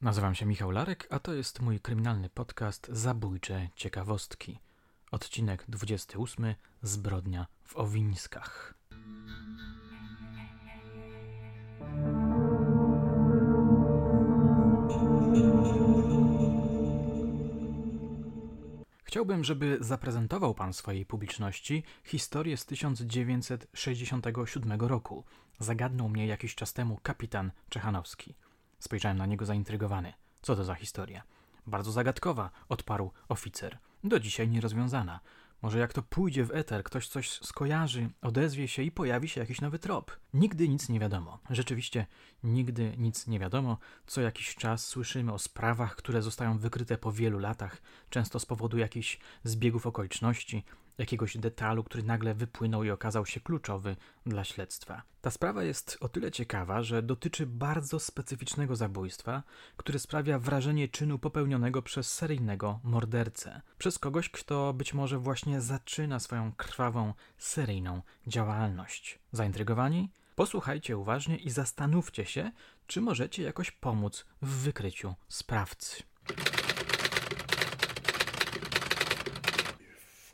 Nazywam się Michał Larek, a to jest mój kryminalny podcast Zabójcze Ciekawostki. Odcinek 28 Zbrodnia w Owińskach. Chciałbym, żeby zaprezentował Pan swojej publiczności historię z 1967 roku. Zagadnął mnie jakiś czas temu kapitan Czechanowski. Spojrzałem na niego zaintrygowany. Co to za historia? Bardzo zagadkowa, odparł oficer. Do dzisiaj nierozwiązana. Może jak to pójdzie w eter, ktoś coś skojarzy, odezwie się i pojawi się jakiś nowy trop. Nigdy nic nie wiadomo. Rzeczywiście, nigdy nic nie wiadomo. Co jakiś czas słyszymy o sprawach, które zostają wykryte po wielu latach, często z powodu jakichś zbiegów okoliczności, jakiegoś detalu, który nagle wypłynął i okazał się kluczowy dla śledztwa. Ta sprawa jest o tyle ciekawa, że dotyczy bardzo specyficznego zabójstwa, które sprawia wrażenie czynu popełnionego przez seryjnego mordercę, przez kogoś, kto być może właśnie zaczyna swoją krwawą, seryjną działalność. Zaintrygowani? Posłuchajcie uważnie i zastanówcie się, czy możecie jakoś pomóc w wykryciu sprawcy.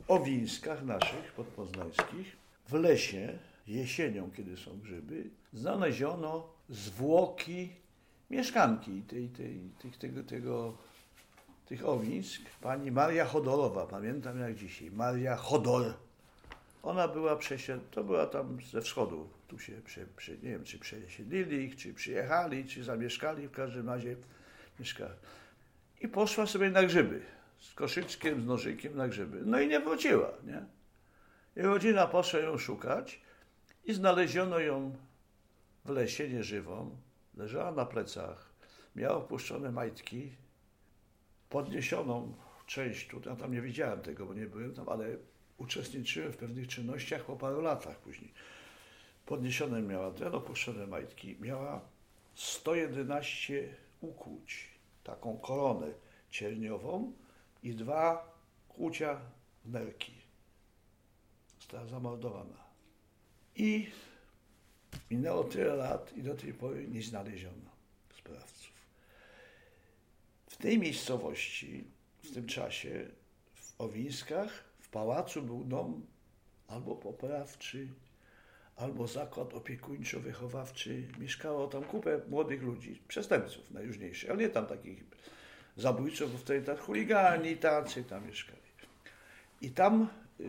owińskach naszych podpoznańskich w lesie jesienią, kiedy są grzyby, znaleziono zwłoki mieszkanki tej, tej, tych, tego, tego, tych owińsk, pani Maria Chodorowa, pamiętam jak dzisiaj, Maria Chodor. Ona była przesiedl, to była tam ze wschodu, tu się, prze, nie wiem, czy przesiedlili, czy przyjechali, czy zamieszkali, w każdym razie mieszkali. I poszła sobie na grzyby z koszyczkiem, z nożykiem na grzyby. No i nie wróciła, nie? I rodzina poszła ją szukać i znaleziono ją w lesie nieżywą. Leżała na plecach, miała opuszczone majtki, podniesioną część, tu, ja tam nie widziałem tego, bo nie byłem tam, ale uczestniczyłem w pewnych czynnościach po paru latach później. Podniesione miała ten opuszczone majtki, miała 111 ukłuć, taką koronę cierniową, i dwa kłucia nerki. Została zamordowana. I minęło tyle lat i do tej pory nie znaleziono sprawców. W tej miejscowości, w tym czasie, w Owińskach, pałacu był dom albo poprawczy, albo zakład opiekuńczo-wychowawczy. Mieszkało tam kupę młodych ludzi, przestępców najróżniejszych, ale nie tam takich zabójców, bo wtedy tak chuligani tacy tam mieszkali. I tam yy,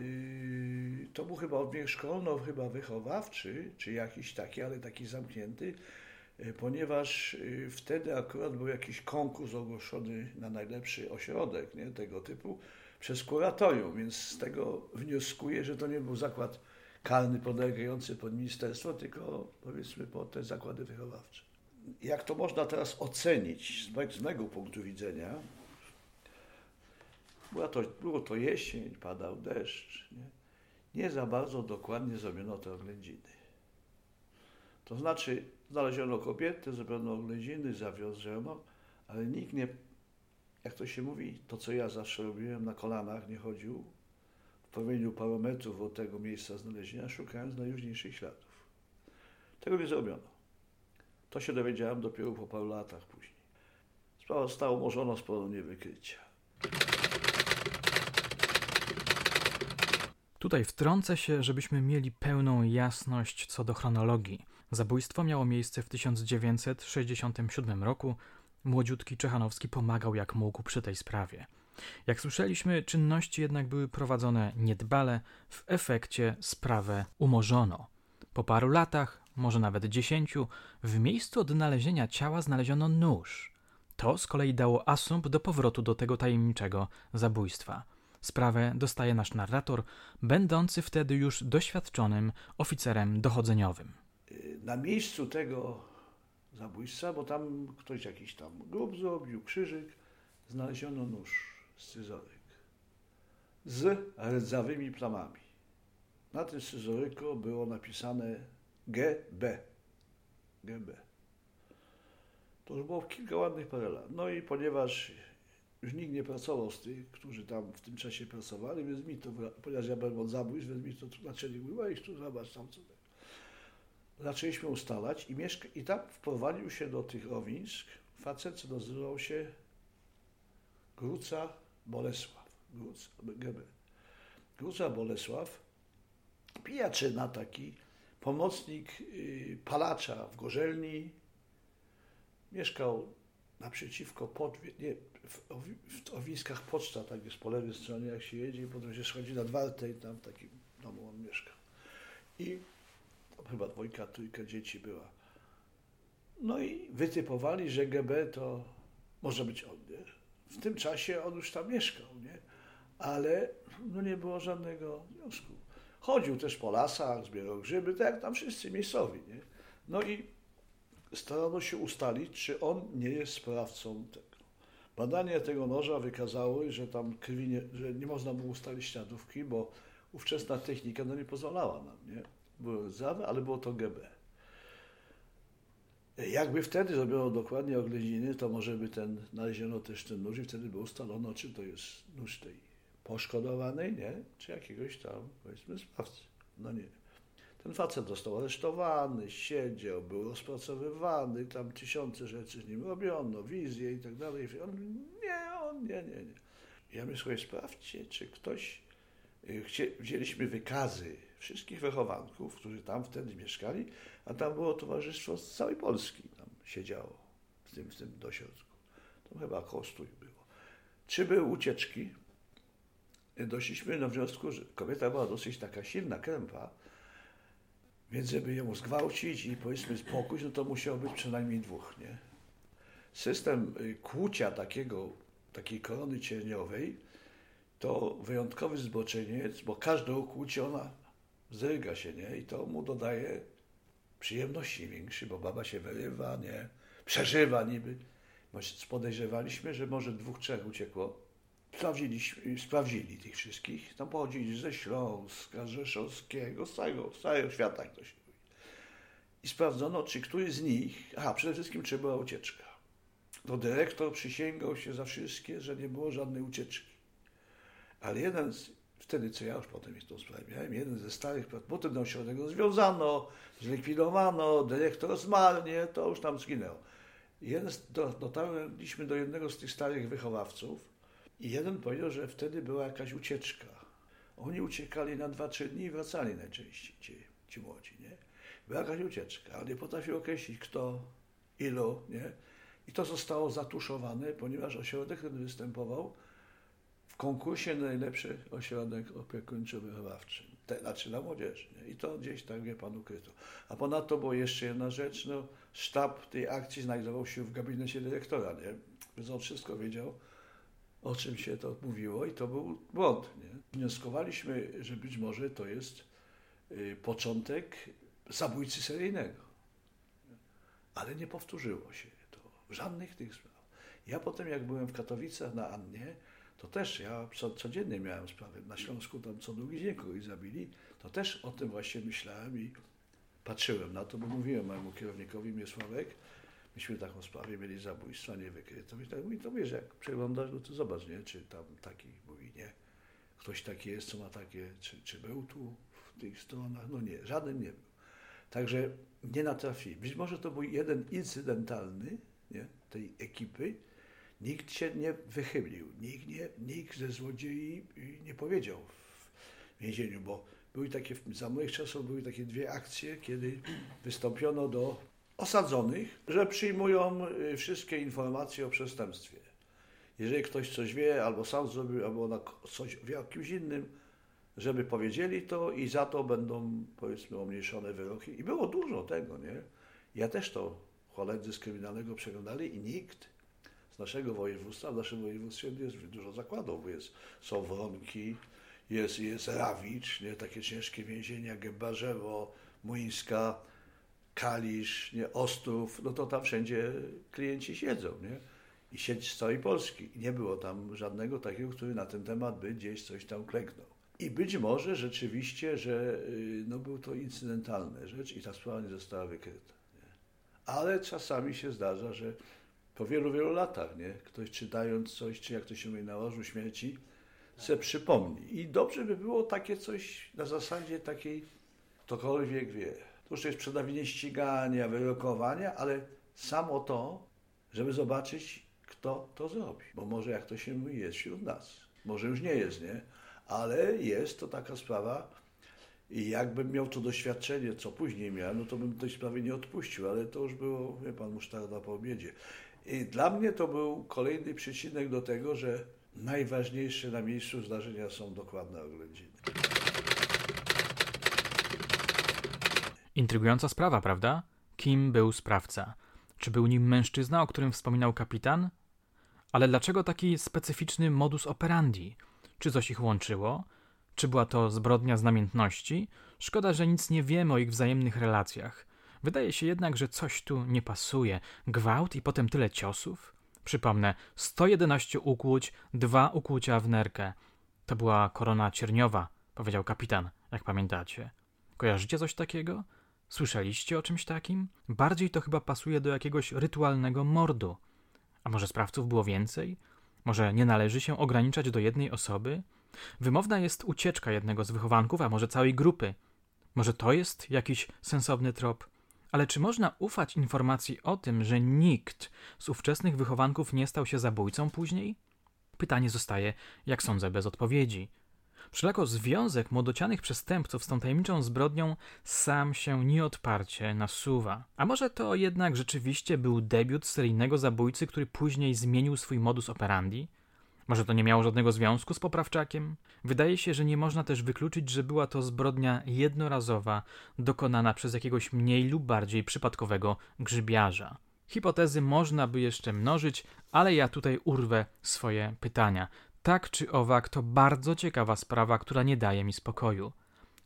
to był chyba odbieg szkolno, chyba wychowawczy, czy jakiś taki, ale taki zamknięty, yy, ponieważ yy, wtedy akurat był jakiś konkurs ogłoszony na najlepszy ośrodek nie, tego typu przez kuratorium, więc z tego wnioskuję, że to nie był zakład karny podlegający pod ministerstwo, tylko powiedzmy pod te zakłady wychowawcze jak to można teraz ocenić z mojego punktu widzenia, była to, było to jesień, padał deszcz, nie? nie za bardzo dokładnie zrobiono te oględziny. To znaczy, znaleziono kobiety, zrobiono oględziny, zawiązano, ale nikt nie, jak to się mówi, to co ja zawsze robiłem, na kolanach nie chodził w promieniu paru metrów od tego miejsca znalezienia, szukając najróżniejszych śladów. Tego nie zrobiono. To się dowiedziałem dopiero po paru latach później. Sprawa została umorzona z powodu niewykrycia. Tutaj wtrącę się, żebyśmy mieli pełną jasność co do chronologii. Zabójstwo miało miejsce w 1967 roku. Młodziutki Czechanowski pomagał jak mógł przy tej sprawie. Jak słyszeliśmy, czynności jednak były prowadzone niedbale, w efekcie sprawę umorzono. Po paru latach może nawet dziesięciu, w miejscu odnalezienia ciała znaleziono nóż. To z kolei dało asumpt do powrotu do tego tajemniczego zabójstwa. Sprawę dostaje nasz narrator, będący wtedy już doświadczonym oficerem dochodzeniowym. Na miejscu tego zabójstwa, bo tam ktoś jakiś tam grób zrobił, krzyżyk, znaleziono nóż scyzoryk z rdzawymi plamami. Na tym scyzoryku było napisane GB. GB. To już było kilka ładnych parę lat. No i ponieważ już nikt nie pracował z tych, którzy tam w tym czasie pracowali, więc mi to, ponieważ ja byłem od zabójstw, więc mi to tłumaczyli, mówię, i tu zobacz tam co. Zaczęliśmy ustalać i, mieszka- i tam wprowadził się do tych Owińsk facet, co nazywał się Gruca Bolesław. Gruca. Gruca Bolesław, pijaczyna taki, pomocnik y, palacza w Gorzelni, mieszkał naprzeciwko Podwie, nie, w, w Owiskach Poczta, tak jest po lewej stronie, jak się jedzie, i potem się schodzi nad Wartę i tam w takim domu on mieszkał. I chyba dwójka, trójka dzieci była. No i wytypowali, że GB to może być on, nie? W tym czasie on już tam mieszkał, nie? Ale no nie było żadnego związku. Chodził też po lasach, zbierał grzyby, tak jak tam wszyscy miejscowi, nie? No i starano się ustalić, czy on nie jest sprawcą tego. Badania tego noża wykazały, że tam krwi nie, że nie można było ustalić śladówki, bo ówczesna technika no nie pozwalała nam, nie? Były rdzawe, ale było to GB. Jakby wtedy zrobiono dokładnie oględziny, to może by ten, znaleziono też ten nóż i wtedy by ustalono, czy to jest nóż tej poszkodowanej, nie? Czy jakiegoś tam, powiedzmy, sprawcy. No nie. Ten facet został aresztowany, siedział, był rozpracowywany, tam tysiące rzeczy z nim robiono, wizje i tak dalej. On, nie, on, nie, nie, nie. Ja myślę, sprawdźcie, czy ktoś, wzięliśmy wykazy wszystkich wychowanków, którzy tam wtedy mieszkali, a tam było towarzystwo z całej Polski, tam siedziało w tym, w tym dosiądku. To chyba kostój było. Czy były ucieczki? Doszliśmy do wniosku, że kobieta była dosyć taka silna, krępa, więc żeby ją zgwałcić i powiedzmy spokój, no to musiało być przynajmniej dwóch, nie? System y, kłucia takiego, takiej korony cierniowej to wyjątkowy zboczeniec, bo każde okłucie ona zryga się, nie? I to mu dodaje przyjemności większej, bo baba się wyrywa, nie? Przeżywa niby. Podejrzewaliśmy, że może dwóch, trzech uciekło. Sprawdziliśmy, sprawdzili tych wszystkich. Tam pochodzili ze Śląska, Rzeszowskiego, z całego, z całego świata, mówi. I sprawdzono, czy któryś z nich, aha, przede wszystkim, czy była ucieczka. To dyrektor przysięgał się za wszystkie, że nie było żadnej ucieczki. Ale jeden z wtedy, co ja już potem jest tą sprawę miałem, jeden ze starych, potem do ośrodek rozwiązano, zlikwidowano, dyrektor zmarł, nie, to już tam zginęło. Jeden, dotarliśmy do jednego z tych starych wychowawców i jeden powiedział, że wtedy była jakaś ucieczka. Oni uciekali na dwa, trzy dni i wracali najczęściej, ci, ci młodzi, nie? Była jakaś ucieczka, ale nie potrafił określić kto, ilu, nie? I to zostało zatuszowane, ponieważ ośrodek ten występował w konkursie najlepszy ośrodek opiekuńczo-wychowawczy, te, znaczy dla młodzieży. Nie? I to gdzieś tak, wie pan, ukryto. A ponadto była jeszcze jedna rzecz, no, sztab tej akcji znajdował się w gabinecie dyrektora, nie? Więc on wszystko wiedział, o czym się to mówiło i to był błąd, nie? Wnioskowaliśmy, że być może to jest y, początek zabójcy seryjnego. Ale nie powtórzyło się to w żadnych tych sprawach. Ja potem, jak byłem w Katowicach na Annie, to też ja co, codziennie miałem sprawę. Na Śląsku tam co drugi dzień kogoś zabili, to też o tym właśnie myślałem i patrzyłem na to, bo mówiłem mojemu kierownikowi Miesławek, myśmy taką sprawę mieli zabójstwa niewykryte. I tak mówi, to wiesz, jak przeglądasz, no to zobacz, nie, czy tam taki, mówi, nie, ktoś taki jest, co ma takie, czy, czy był tu w tych stronach, no nie, żaden nie był. Także nie natrafili. Być może to był jeden incydentalny, nie, tej ekipy, Nikt się nie wychylił, nikt, nie, nikt ze złodziei nie powiedział w więzieniu, bo były takie, za moich czasów były takie dwie akcje, kiedy wystąpiono do osadzonych, że przyjmują y, wszystkie informacje o przestępstwie. Jeżeli ktoś coś wie, albo sam zrobił, albo coś wie o kimś innym, żeby powiedzieli to i za to będą, powiedzmy, umniejszone wyroki. I było dużo tego, nie? Ja też to koledzy z kryminalnego przeglądali i nikt z naszego województwa, w naszym województwie jest dużo zakładów, bo jest, są Wronki, jest, jest Rawicz, nie, takie ciężkie więzienia, Gębarzewo, Młyńska, Kalisz, nie, Ostrów, no to tam wszędzie klienci siedzą, nie? I siedzi z całej Polski. I nie było tam żadnego takiego, który na ten temat by gdzieś coś tam klęknął. I być może rzeczywiście, że y, no, był to incydentalna rzecz i ta sprawa nie została wykryta. Nie? Ale czasami się zdarza, że po wielu, wielu latach, nie? Ktoś czytając coś, czy jak to się mówi, na łożu śmierci, se przypomni. I dobrze by było takie coś na zasadzie takiej, ktokolwiek wie. To już jest przedawnienie ścigania, wyrokowania, ale samo to, żeby zobaczyć, kto to zrobi. Bo może, jak to się mówi, jest wśród nas. Może już nie jest, nie? Ale jest to taka sprawa, i jakbym miał to doświadczenie, co później miałem, no to bym tej sprawy nie odpuścił, ale to już było, wie pan, musztarda po obiedzie. I dla mnie to był kolejny przyczynek do tego, że najważniejsze na miejscu zdarzenia są dokładne oględziny. Intrygująca sprawa, prawda? Kim był sprawca? Czy był nim mężczyzna, o którym wspominał kapitan? Ale dlaczego taki specyficzny modus operandi? Czy coś ich łączyło? Czy była to zbrodnia z namiętności? Szkoda, że nic nie wiemy o ich wzajemnych relacjach. Wydaje się jednak, że coś tu nie pasuje. Gwałt i potem tyle ciosów? Przypomnę, 111 ukłuć, dwa ukłucia w nerkę. To była korona cierniowa, powiedział kapitan, jak pamiętacie. Kojarzycie coś takiego? Słyszeliście o czymś takim? Bardziej to chyba pasuje do jakiegoś rytualnego mordu. A może sprawców było więcej? Może nie należy się ograniczać do jednej osoby? Wymowna jest ucieczka jednego z wychowanków, a może całej grupy. Może to jest jakiś sensowny trop? Ale czy można ufać informacji o tym, że nikt z ówczesnych wychowanków nie stał się zabójcą później? Pytanie zostaje, jak sądzę, bez odpowiedzi. Wszelako związek młodocianych przestępców z tą tajemniczą zbrodnią sam się nieodparcie nasuwa. A może to jednak rzeczywiście był debiut seryjnego zabójcy, który później zmienił swój modus operandi? Może to nie miało żadnego związku z poprawczakiem? Wydaje się, że nie można też wykluczyć, że była to zbrodnia jednorazowa, dokonana przez jakiegoś mniej lub bardziej przypadkowego grzybiarza. Hipotezy można by jeszcze mnożyć, ale ja tutaj urwę swoje pytania. Tak czy owak, to bardzo ciekawa sprawa, która nie daje mi spokoju.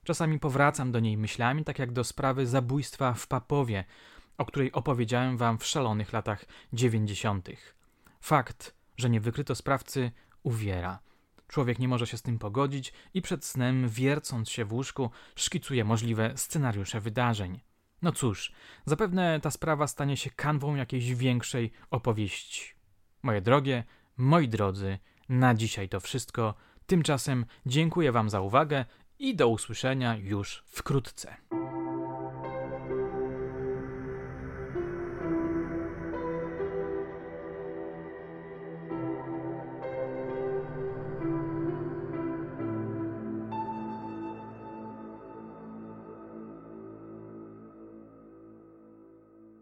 Czasami powracam do niej myślami, tak jak do sprawy zabójstwa w Papowie, o której opowiedziałem wam w szalonych latach dziewięćdziesiątych. Fakt, że nie wykryto sprawcy, uwiera. Człowiek nie może się z tym pogodzić i przed snem, wiercąc się w łóżku, szkicuje możliwe scenariusze wydarzeń. No cóż, zapewne ta sprawa stanie się kanwą jakiejś większej opowieści. Moje drogie, moi drodzy, na dzisiaj to wszystko. Tymczasem dziękuję Wam za uwagę i do usłyszenia już wkrótce.